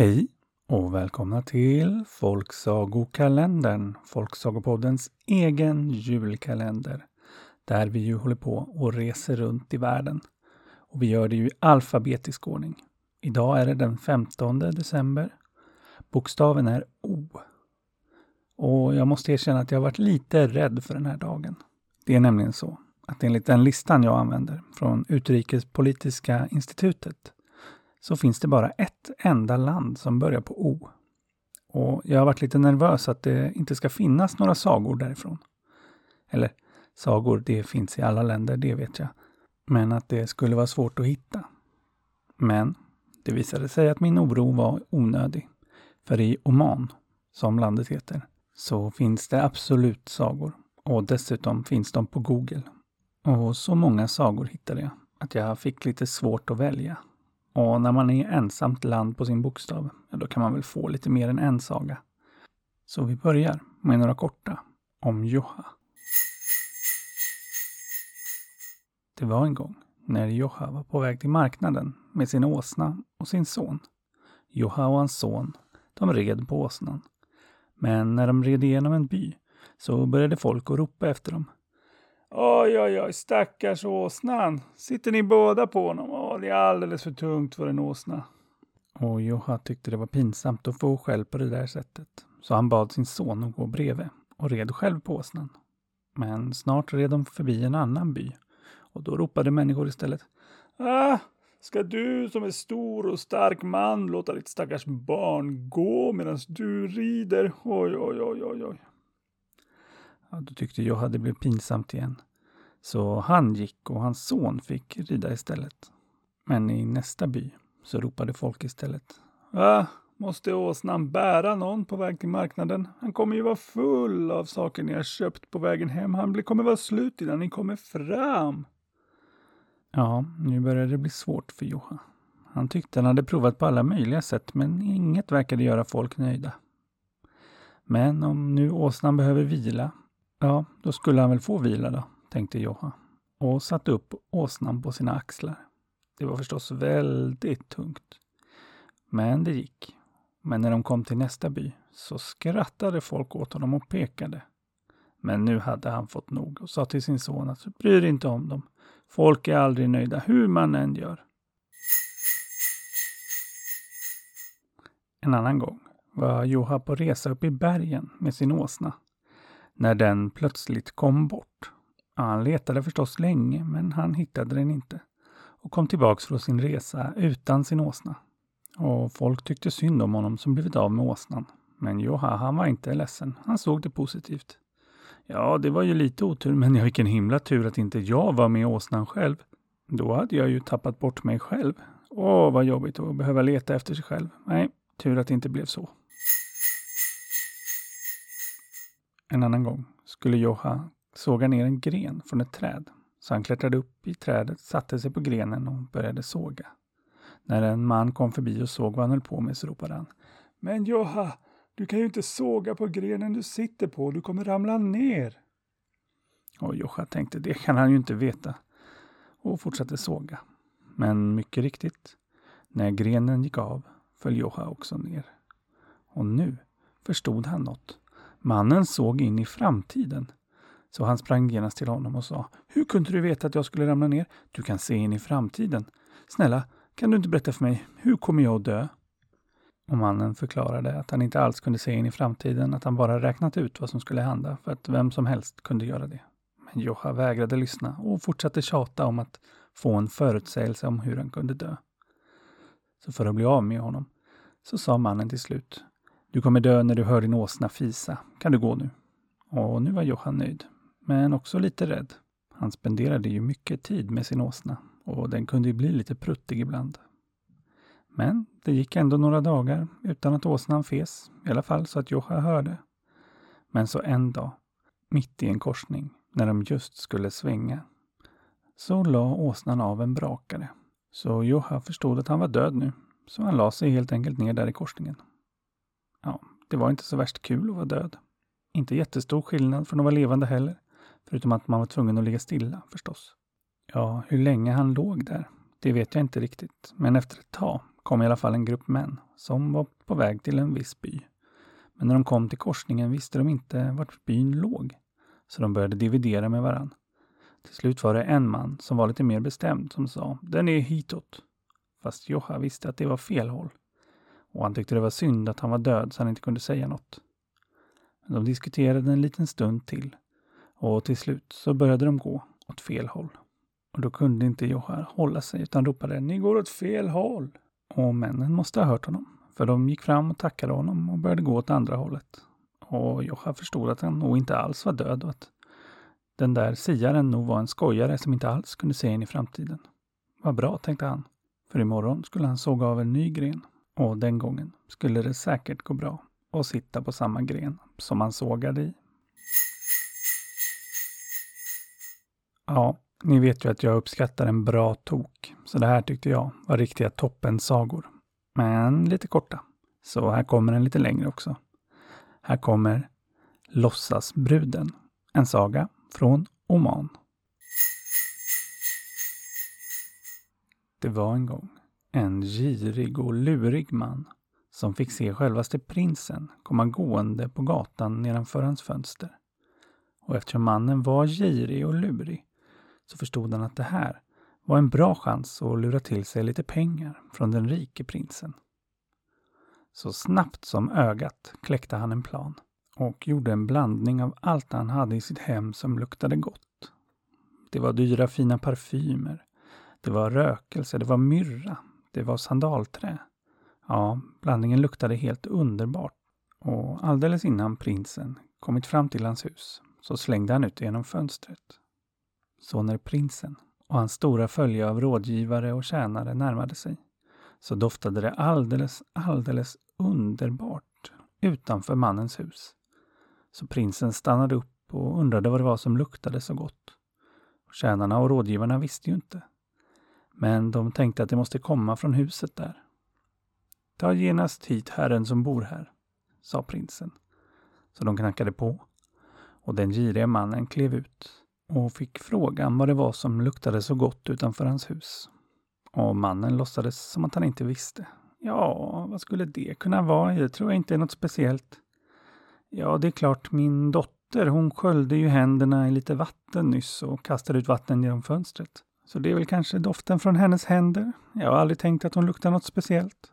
Hej och välkomna till Folksagokalendern, Folksagopoddens egen julkalender. Där vi ju håller på och reser runt i världen. Och vi gör det ju i alfabetisk ordning. Idag är det den 15 december. Bokstaven är O. Och jag måste erkänna att jag har varit lite rädd för den här dagen. Det är nämligen så att enligt den listan jag använder från Utrikespolitiska institutet så finns det bara ett enda land som börjar på O. Och jag har varit lite nervös att det inte ska finnas några sagor därifrån. Eller sagor, det finns i alla länder, det vet jag. Men att det skulle vara svårt att hitta. Men det visade sig att min oro var onödig. För i Oman, som landet heter, så finns det absolut sagor. Och dessutom finns de på Google. Och så många sagor hittade jag att jag fick lite svårt att välja. Och när man är ensamt land på sin bokstav, då kan man väl få lite mer än en saga. Så vi börjar med några korta om Joha. Det var en gång när Joha var på väg till marknaden med sin åsna och sin son. Joha och hans son, de red på åsnan. Men när de red igenom en by så började folk att ropa efter dem. Oj, oj, oj, stackars åsnan. Sitter ni båda på honom? Åh, det är alldeles för tungt för en åsna. Och Joha tyckte det var pinsamt att få skäll på det där sättet. Så han bad sin son att gå bredvid och red själv på åsnan. Men snart red de förbi en annan by. Och då ropade människor istället. Ah, ska du som är stor och stark man låta ditt stackars barn gå medan du rider? Oj, oj, oj, oj, oj. Ja, då tyckte jag hade blivit pinsamt igen. Så han gick och hans son fick rida istället. Men i nästa by så ropade folk istället. Va? Måste åsnan bära någon på väg till marknaden? Han kommer ju vara full av saker ni har köpt på vägen hem. Han kommer vara slut innan ni kommer fram. Ja, nu börjar det bli svårt för Joha. Han tyckte han hade provat på alla möjliga sätt, men inget verkade göra folk nöjda. Men om nu åsnan behöver vila, ja, då skulle han väl få vila då, tänkte Joha och satte upp åsnan på sina axlar. Det var förstås väldigt tungt. Men det gick. Men när de kom till nästa by så skrattade folk åt honom och pekade. Men nu hade han fått nog och sa till sin son att bry dig inte om dem. Folk är aldrig nöjda hur man än gör. En annan gång var Joha på resa upp i bergen med sin åsna. När den plötsligt kom bort. Han letade förstås länge, men han hittade den inte och kom tillbaks från sin resa utan sin åsna. Och folk tyckte synd om honom som blivit av med åsnan. Men Joha, han var inte ledsen. Han såg det positivt. Ja, det var ju lite otur, men vilken himla tur att inte jag var med åsnan själv. Då hade jag ju tappat bort mig själv. Åh, vad jobbigt att behöva leta efter sig själv. Nej, tur att det inte blev så. En annan gång skulle Joha såga ner en gren från ett träd. Så han klättrade upp i trädet, satte sig på grenen och började såga. När en man kom förbi och såg vad han höll på med så ropade han. Men Joha, du kan ju inte såga på grenen du sitter på, du kommer ramla ner. Och Joha tänkte, det kan han ju inte veta. Och fortsatte såga. Men mycket riktigt, när grenen gick av föll Joha också ner. Och nu förstod han något. Mannen såg in i framtiden. Så han sprang genast till honom och sa Hur kunde du veta att jag skulle ramla ner? Du kan se in i framtiden. Snälla, kan du inte berätta för mig, hur kommer jag att dö? Och mannen förklarade att han inte alls kunde se in i framtiden, att han bara räknat ut vad som skulle hända, för att vem som helst kunde göra det. Men Joha vägrade lyssna och fortsatte tjata om att få en förutsägelse om hur han kunde dö. Så för att bli av med honom så sa mannen till slut Du kommer dö när du hör din åsna fisa. Kan du gå nu? Och nu var Johan nöjd, men också lite rädd. Han spenderade ju mycket tid med sin åsna och den kunde ju bli lite pruttig ibland. Men det gick ändå några dagar utan att åsnan fes, i alla fall så att Joha hörde. Men så en dag, mitt i en korsning, när de just skulle svänga, så la åsnan av en brakare. Så Joha förstod att han var död nu, så han la sig helt enkelt ner där i korsningen. Ja, det var inte så värst kul att vara död. Inte jättestor skillnad från att vara levande heller, förutom att man var tvungen att ligga stilla förstås. Ja, hur länge han låg där, det vet jag inte riktigt, men efter ett tag kom i alla fall en grupp män som var på väg till en viss by. Men när de kom till korsningen visste de inte vart byn låg, så de började dividera med varann. Till slut var det en man som var lite mer bestämd som sa ”Den är hitåt”. Fast Joha visste att det var fel håll. Och han tyckte det var synd att han var död så han inte kunde säga något. Men de diskuterade en liten stund till och till slut så började de gå åt fel håll. Och då kunde inte Joha hålla sig utan ropade ”Ni går åt fel håll!” Och männen måste ha hört honom, för de gick fram och tackade honom och började gå åt andra hållet. Och Joha förstod att han nog inte alls var död och att den där siaren nog var en skojare som inte alls kunde se in i framtiden. Vad bra, tänkte han. För imorgon skulle han såga av en ny gren. Och den gången skulle det säkert gå bra att sitta på samma gren som han sågade i. Ja, ni vet ju att jag uppskattar en bra tok, så det här tyckte jag var riktiga toppensagor. Men lite korta. Så här kommer en lite längre också. Här kommer Låtsasbruden, en saga från Oman. Det var en gång en girig och lurig man som fick se självaste prinsen komma gående på gatan nedanför hans fönster. Och eftersom mannen var girig och lurig så förstod han att det här var en bra chans att lura till sig lite pengar från den rike prinsen. Så snabbt som ögat kläckte han en plan och gjorde en blandning av allt han hade i sitt hem som luktade gott. Det var dyra fina parfymer. Det var rökelse, det var myrra, det var sandalträ. Ja, blandningen luktade helt underbart. Och alldeles innan prinsen kommit fram till hans hus så slängde han ut det genom fönstret. Så när prinsen och hans stora följe av rådgivare och tjänare närmade sig så doftade det alldeles, alldeles underbart utanför mannens hus. Så prinsen stannade upp och undrade vad det var som luktade så gott. Tjänarna och rådgivarna visste ju inte. Men de tänkte att det måste komma från huset där. Ta genast hit herren som bor här, sa prinsen. Så de knackade på och den girige mannen klev ut och fick frågan vad det var som luktade så gott utanför hans hus. Och mannen låtsades som att han inte visste. Ja, vad skulle det kunna vara? Det tror jag inte är något speciellt. Ja, det är klart, min dotter hon sköljde ju händerna i lite vatten nyss och kastade ut vatten genom fönstret. Så det är väl kanske doften från hennes händer. Jag har aldrig tänkt att hon luktar något speciellt.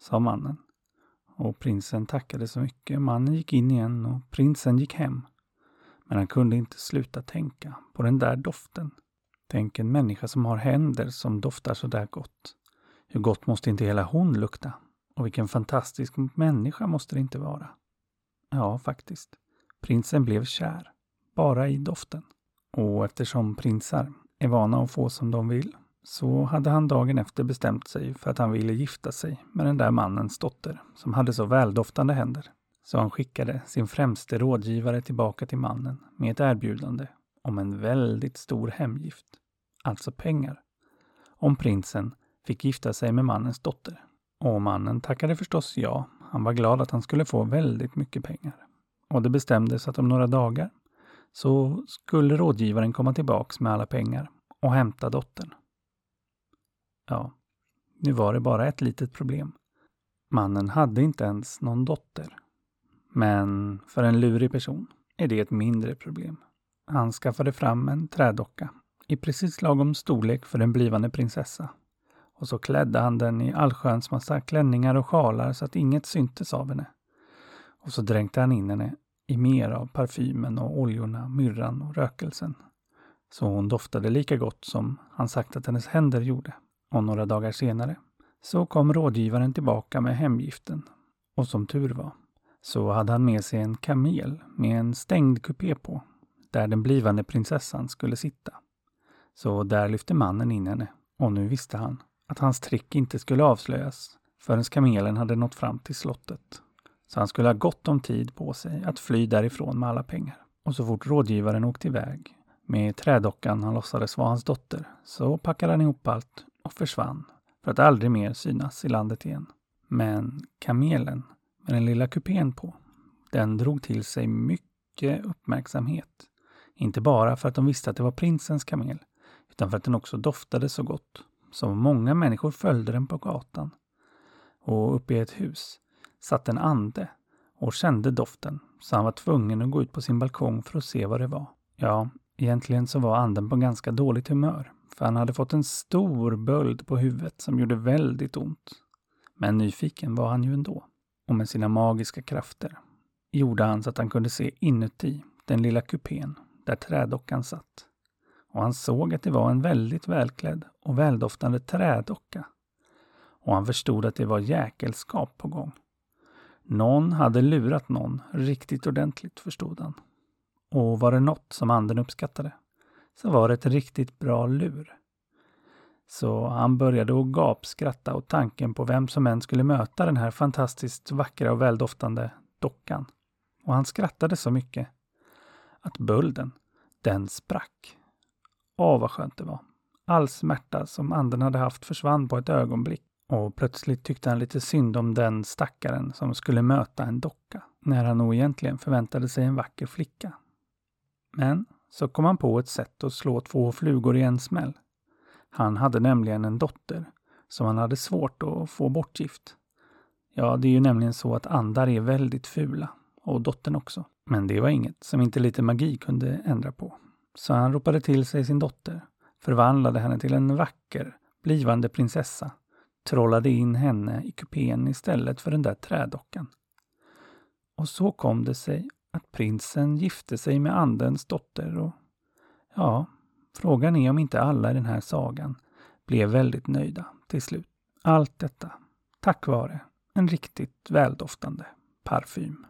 Sa mannen. Och prinsen tackade så mycket. Mannen gick in igen och prinsen gick hem. Men han kunde inte sluta tänka på den där doften. Tänk en människa som har händer som doftar så där gott. Hur gott måste inte hela hon lukta? Och vilken fantastisk människa måste det inte vara? Ja, faktiskt. Prinsen blev kär. Bara i doften. Och eftersom prinsar är vana att få som de vill så hade han dagen efter bestämt sig för att han ville gifta sig med den där mannens dotter som hade så väldoftande händer. Så han skickade sin främste rådgivare tillbaka till mannen med ett erbjudande om en väldigt stor hemgift, alltså pengar, om prinsen fick gifta sig med mannens dotter. Och mannen tackade förstås ja. Han var glad att han skulle få väldigt mycket pengar. Och det bestämdes att om några dagar så skulle rådgivaren komma tillbaks med alla pengar och hämta dottern. Ja, nu var det bara ett litet problem. Mannen hade inte ens någon dotter. Men för en lurig person är det ett mindre problem. Han skaffade fram en trädocka i precis lagom storlek för en blivande prinsessa. Och så klädde han den i allsköns massa klänningar och sjalar så att inget syntes av henne. Och så dränkte han in henne i mer av parfymen och oljorna, myrran och rökelsen. Så hon doftade lika gott som han sagt att hennes händer gjorde. Och några dagar senare så kom rådgivaren tillbaka med hemgiften. Och som tur var så hade han med sig en kamel med en stängd kupé på, där den blivande prinsessan skulle sitta. Så där lyfte mannen in henne och nu visste han att hans trick inte skulle avslöjas förrän kamelen hade nått fram till slottet. Så han skulle ha gott om tid på sig att fly därifrån med alla pengar. Och så fort rådgivaren åkte iväg med trädockan han låtsades vara hans dotter så packade han ihop allt och försvann för att aldrig mer synas i landet igen. Men kamelen med den lilla kupén på, den drog till sig mycket uppmärksamhet. Inte bara för att de visste att det var prinsens kamel, utan för att den också doftade så gott. så många människor följde den på gatan. Och uppe i ett hus satt en ande och kände doften så han var tvungen att gå ut på sin balkong för att se vad det var. Ja, egentligen så var anden på ganska dåligt humör för han hade fått en stor böld på huvudet som gjorde väldigt ont. Men nyfiken var han ju ändå. Och med sina magiska krafter gjorde han så att han kunde se inuti den lilla kupén där trädockan satt. Och han såg att det var en väldigt välklädd och väldoftande trädocka. Och han förstod att det var jäkelskap på gång. Någon hade lurat någon riktigt ordentligt, förstod han. Och var det något som anden uppskattade så var det ett riktigt bra lur. Så han började att gapskratta åt tanken på vem som än skulle möta den här fantastiskt vackra och väldoftande dockan. Och han skrattade så mycket att bölden, den sprack. Åh, vad skönt det var. All smärta som anden hade haft försvann på ett ögonblick. Och plötsligt tyckte han lite synd om den stackaren som skulle möta en docka, när han nog egentligen förväntade sig en vacker flicka. Men så kom han på ett sätt att slå två flugor i en smäll. Han hade nämligen en dotter som han hade svårt att få bortgift. Ja, det är ju nämligen så att andar är väldigt fula, och dottern också. Men det var inget som inte lite magi kunde ändra på. Så han ropade till sig sin dotter, förvandlade henne till en vacker, blivande prinsessa, trollade in henne i kupén istället för den där trädockan. Och så kom det sig att prinsen gifte sig med andens dotter och ja, frågan är om inte alla i den här sagan blev väldigt nöjda till slut. Allt detta tack vare en riktigt väldoftande parfym.